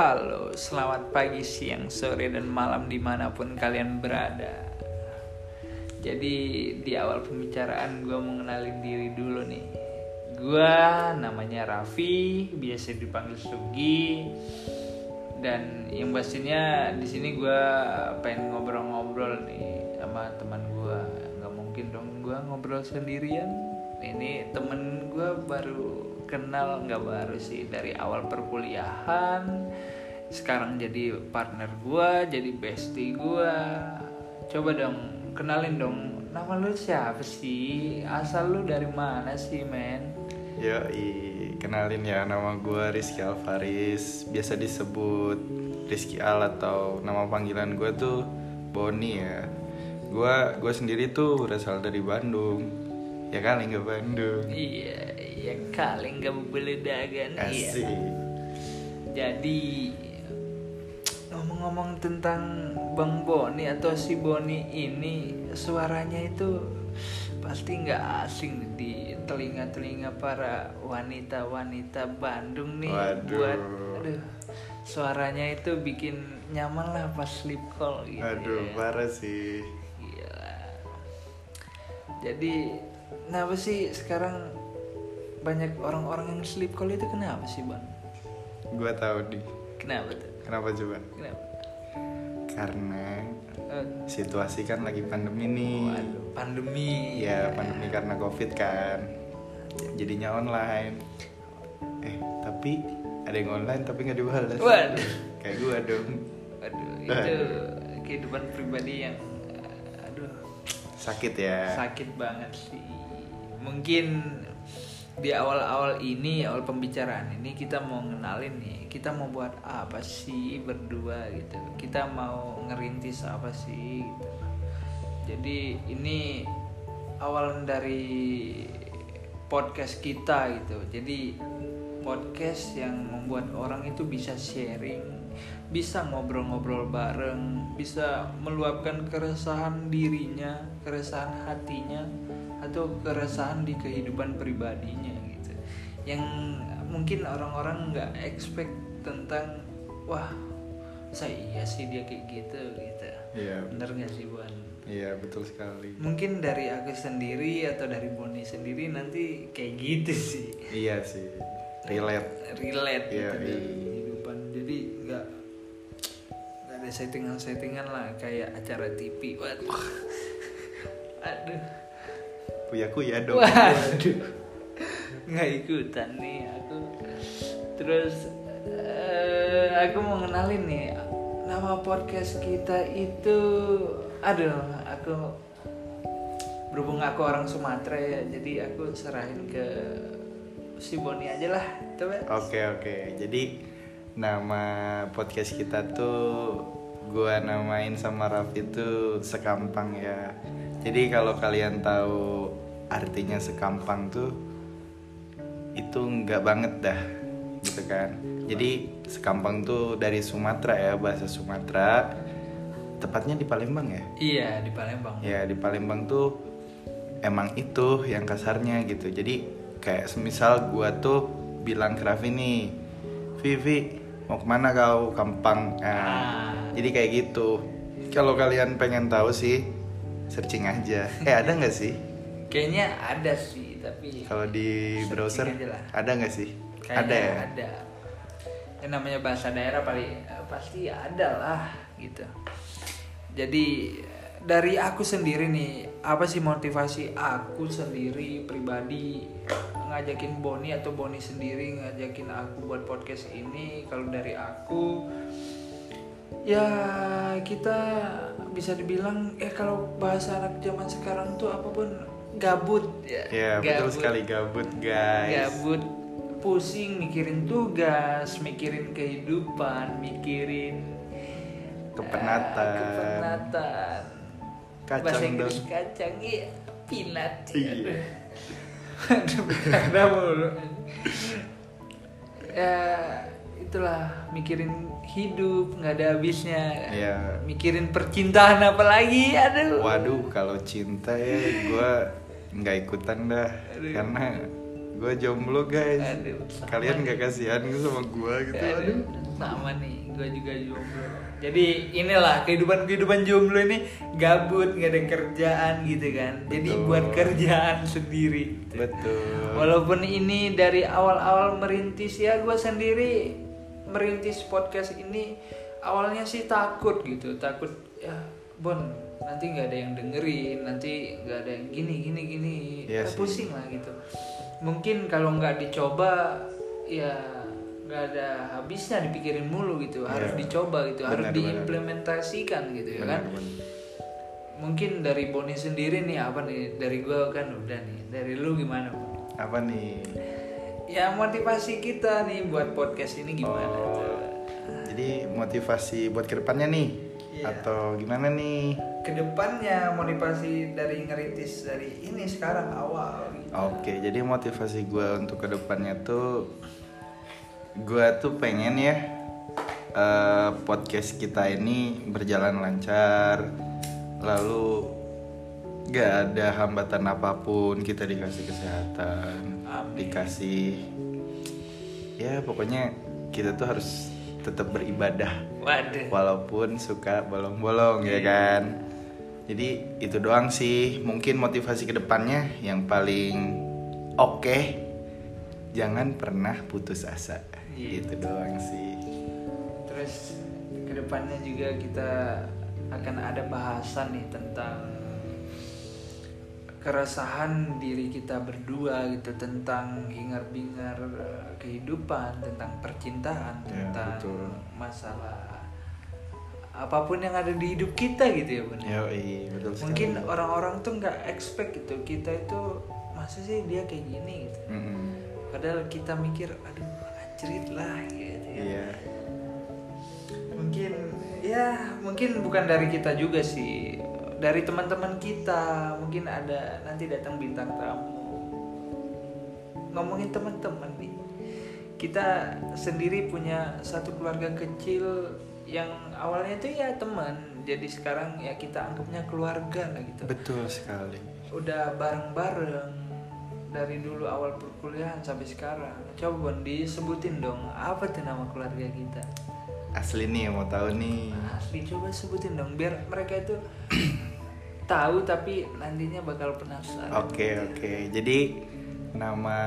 Halo, selamat pagi, siang, sore, dan malam di mana pun kalian berada. Jadi di awal pembicaraan gue mau ngenalin diri dulu nih. Gue namanya Raffi, biasa dipanggil Sugi. Dan yang pastinya di sini gue pengen ngobrol-ngobrol nih sama teman gue. Gak mungkin dong gue ngobrol sendirian. Ini temen gue baru kenal nggak baru sih dari awal perkuliahan sekarang jadi partner gua jadi bestie gua. Coba dong kenalin dong nama lu siapa sih? Asal lu dari mana sih men? Yo, kenalin ya nama gue Rizky Alvaris, biasa disebut Rizky Al atau nama panggilan gue tuh Boni ya. Gue gue sendiri tuh berasal dari Bandung, ya kali nggak Bandung. iya iya kali nggak boleh dagan iya. Jadi ngomong-ngomong tentang Bang Boni atau si Boni ini suaranya itu pasti nggak asing di telinga-telinga para wanita-wanita Bandung nih Waduh. buat aduh suaranya itu bikin nyaman lah pas sleep call gitu Aduh, ya. parah sih. Gila. Jadi kenapa sih sekarang banyak orang-orang yang sleep call itu kenapa sih bang? Gue tahu di. Kenapa tuh? Kenapa coba? Kenapa? Karena Eh, situasi kan lagi pandemi nih. waduh, pandemi. Ya, pandemi karena covid kan. Jadinya online. Eh, tapi ada yang online tapi nggak dibalas. Waduh. Kayak gue dong. Waduh, itu kehidupan pribadi yang aduh Sakit ya. sakit banget sih. Mungkin di awal-awal ini, awal pembicaraan ini kita mau ngenalin nih, kita mau buat apa sih berdua gitu. Kita mau ngerintis apa sih gitu. Jadi ini awal dari podcast kita gitu. Jadi podcast yang membuat orang itu bisa sharing, bisa ngobrol-ngobrol bareng, bisa meluapkan keresahan dirinya, keresahan hatinya, atau keresahan di kehidupan pribadinya. Yang mungkin orang-orang nggak expect tentang wah saya iya sih dia kayak gitu gitu. Iya, Bener nggak sih Buan? iya betul sekali. Mungkin dari aku sendiri atau dari Boni sendiri nanti kayak gitu sih Iya sih, relate. relate Iya, gitu iya. dari kehidupan jadi nggak nggak ada settingan settingan lah kayak acara TV waduh aduh Puyaku ya dong. waduh nggak ikutan nih aku. Terus eh, aku mau kenalin nih nama podcast kita itu aduh aku berhubung aku orang Sumatera ya jadi aku serahin ke si Boni aja lah coba. Oke oke, jadi nama podcast kita tuh gua namain sama Raffi tuh sekampang ya. Jadi kalau kalian tahu artinya sekampang tuh itu nggak banget dah, gitu kan. Jadi sekampang tuh dari Sumatera ya bahasa Sumatera, tepatnya di Palembang ya. Iya di Palembang. Ya di Palembang tuh emang itu yang kasarnya gitu. Jadi kayak semisal gua tuh bilang ke Raffi nih, Vivi mau ke mana kau kampang? Nah, Ah. Jadi kayak gitu. Kalau kalian pengen tahu sih searching aja. Eh ada nggak sih? Kayaknya ada sih tapi Kalau di browser ada nggak sih? kayaknya ada ya. Ada. Yang namanya bahasa daerah paling pasti ada lah gitu. Jadi dari aku sendiri nih apa sih motivasi aku sendiri pribadi ngajakin Boni atau Boni sendiri ngajakin aku buat podcast ini kalau dari aku ya kita bisa dibilang eh kalau bahasa anak zaman sekarang tuh apa pun gabut ya Ya betul sekali gabut guys. gabut pusing mikirin tugas mikirin kehidupan mikirin Kepenatan. eh, kepenatan Kacang bahasa Inggris dong. kacang iya pinat Iya. aduh mulu ya itulah mikirin hidup nggak ada habisnya Iya. mikirin percintaan apa lagi aduh Waduh, kalau cinta ya gue nggak ikutan dah, Aduh. karena gue jomblo guys. Aduh, kalian nih. gak kasihan gitu sama gue gitu Aduh, sama nih gue juga jomblo. Jadi inilah kehidupan kehidupan jomblo ini gabut nggak ada kerjaan gitu kan. Jadi Betul. buat kerjaan sendiri. Betul. Walaupun ini dari awal-awal merintis ya gue sendiri merintis podcast ini awalnya sih takut gitu. Takut ya bon nanti nggak ada yang dengerin nanti nggak ada yang gini gini gini. Iya Ya, sih. pusing lah gitu. Mungkin kalau nggak dicoba ya nggak ada habisnya dipikirin mulu gitu. Harus Iya. dicoba gitu harus Benar, benar. diimplementasikan gitu ya kan. Benar, benar. mungkin dari Boni sendiri nih apa nih? Dari gue kan udah nih. Dari lu gimana apa nih? Ya motivasi kita nih buat podcast ini gimana? Oh, tuh jadi motivasi buat ke depannya nih? Iya. atau gimana nih ke depannya motivasi dari ngerintis dari ini sekarang awal gitu. Oke, jadi motivasi gue untuk ke depannya tuh gue tuh pengen ya eh, podcast kita ini berjalan lancar, lalu gak ada hambatan apa pun kita dikasih kesehatan, Amin. dikasih ya pokoknya kita tuh harus tetap beribadah. Waduh. Walaupun suka bolong-bolong ya kan? Jadi itu doang sih. Mungkin motivasi ke depannya yang paling oke jangan pernah putus asa. Iya. itu doang sih. Terus ke depannya juga kita akan ada bahasan nih tentang keresahan diri kita berdua gitu tentang hingar-bingar eh, kehidupan tentang percintaan Ya, tentang betul. masalah apa pun yang ada di hidup kita gitu ya bun betul sekali. mungkin orang-orang tuh nggak expect gitu kita itu masa sih dia kayak gini gitu Mm-mm. padahal kita mikir aduh anjrit lah gitu ya iya mungkin ya mungkin bukan dari kita juga sih dari teman-teman kita mungkin ada nanti datang bintang tamu. Ngomongin teman-teman nih kita sendiri punya satu keluarga kecil yang awalnya itu ya teman jadi sekarang ya kita anggapnya keluarga lah gitu. Betul sekali. Udah bareng-bareng dari dulu awal perkuliahan sampai sekarang. Coba Bon disebutin dong apa tuh nama keluarga kita? Asli nih mau tahu nih. Asli coba sebutin dong biar mereka itu tahu tapi nantinya bakal penasaran Oke oke. Jadi nama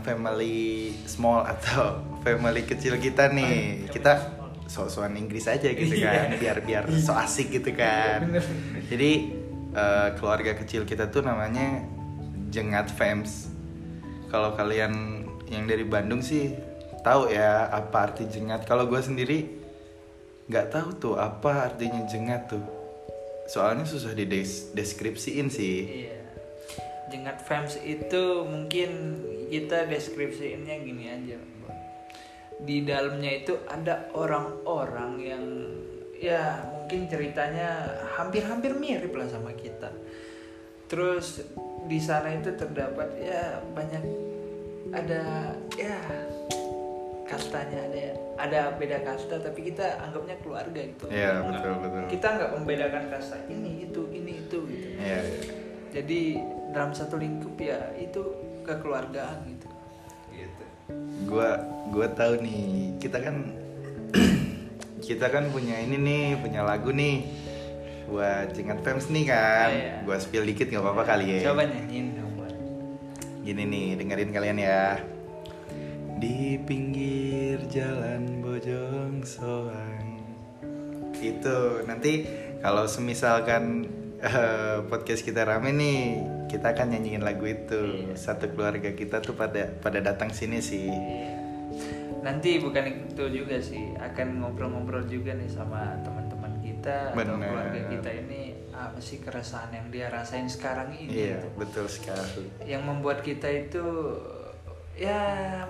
family small atau family kecil kita nih, kita sok-sokan Inggris aja gitu kan, Iya. biar biar so asik gitu kan. Jadi eh, keluarga kecil kita tuh namanya Jengat Fams. Kalau kalian yang dari Bandung sih tahu ya apa arti jengat. Kalau gue sendiri nggak tahu tuh apa artinya jengat tuh. Soalnya susah dideskripsiin sih. iya. Jengat fans itu mungkin kita deskripsiinnya gini aja di dalamnya itu ada orang-orang yang ya mungkin ceritanya hampir-hampir mirip lah sama kita. Terus di sana itu terdapat ya banyak ada ya kastanya ada ya ada beda kasta tapi kita anggapnya keluarga gitu Iya, betul, betul. kita nggak membedakan kasta ini itu ini itu gitu Iya. iya. jadi dalam satu lingkup ya itu kekeluargaan gitu gitu gua gua tahu nih kita kan kita kan punya ini nih punya lagu nih buat Jengat Fans nih kan Iya. gua spill dikit nggak apa-apa kali ya coba nyanyiin dong gini nih dengerin kalian ya di pinggir jalan Bojong Soang itu nanti kalau semisalkan eh, podcast kita rame nih kita akan nyanyiin lagu itu Iya. satu keluarga kita tuh pada pada datang sini sih Iya. nanti bukan itu juga sih akan ngobrol-ngobrol juga nih sama teman-teman kita atau Bener. keluarga kita ini apa sih keresahan yang dia rasain sekarang ini Iya, gitu. betul sekali. yang membuat kita itu ya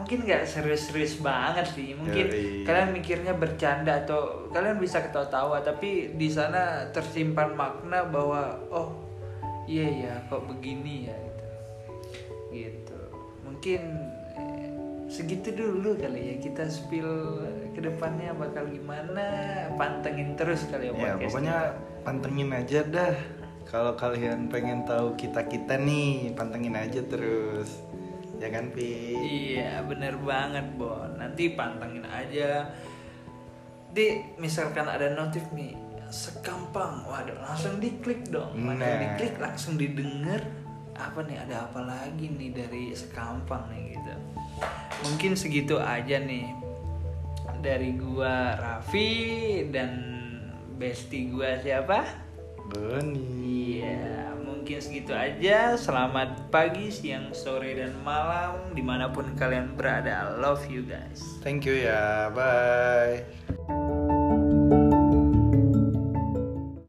mungkin nggak serius-serius banget sih mungkin Yoi. kalian mikirnya bercanda atau kalian bisa ketawa-tawa tapi di sana tersimpan makna bahwa oh iya ya kok begini ya gitu gitu mungkin eh, segitu dulu kali ya kita spill ke depannya bakal gimana pantengin terus kali ya Ya, pokoknya pantengin aja dah. Kalau kalian pengen tahu kita-kita nih, pantengin aja terus. Ya kan Pi? Iya bener banget Bon. Nanti pantengin aja. Di misalkan ada notif nih Sekampang. Waduh langsung diklik dong. Langsung Nah. diklik langsung didengar. Apa nih ada apa lagi nih dari Sekampang nih gitu. Mungkin segitu aja nih Dari gua Raffi Dan bestie gua siapa? Boni. Iya, mungkin segitu aja. Selamat pagi, siang, sore, dan malam di mana pun kalian berada. Love you guys. thank you ya bye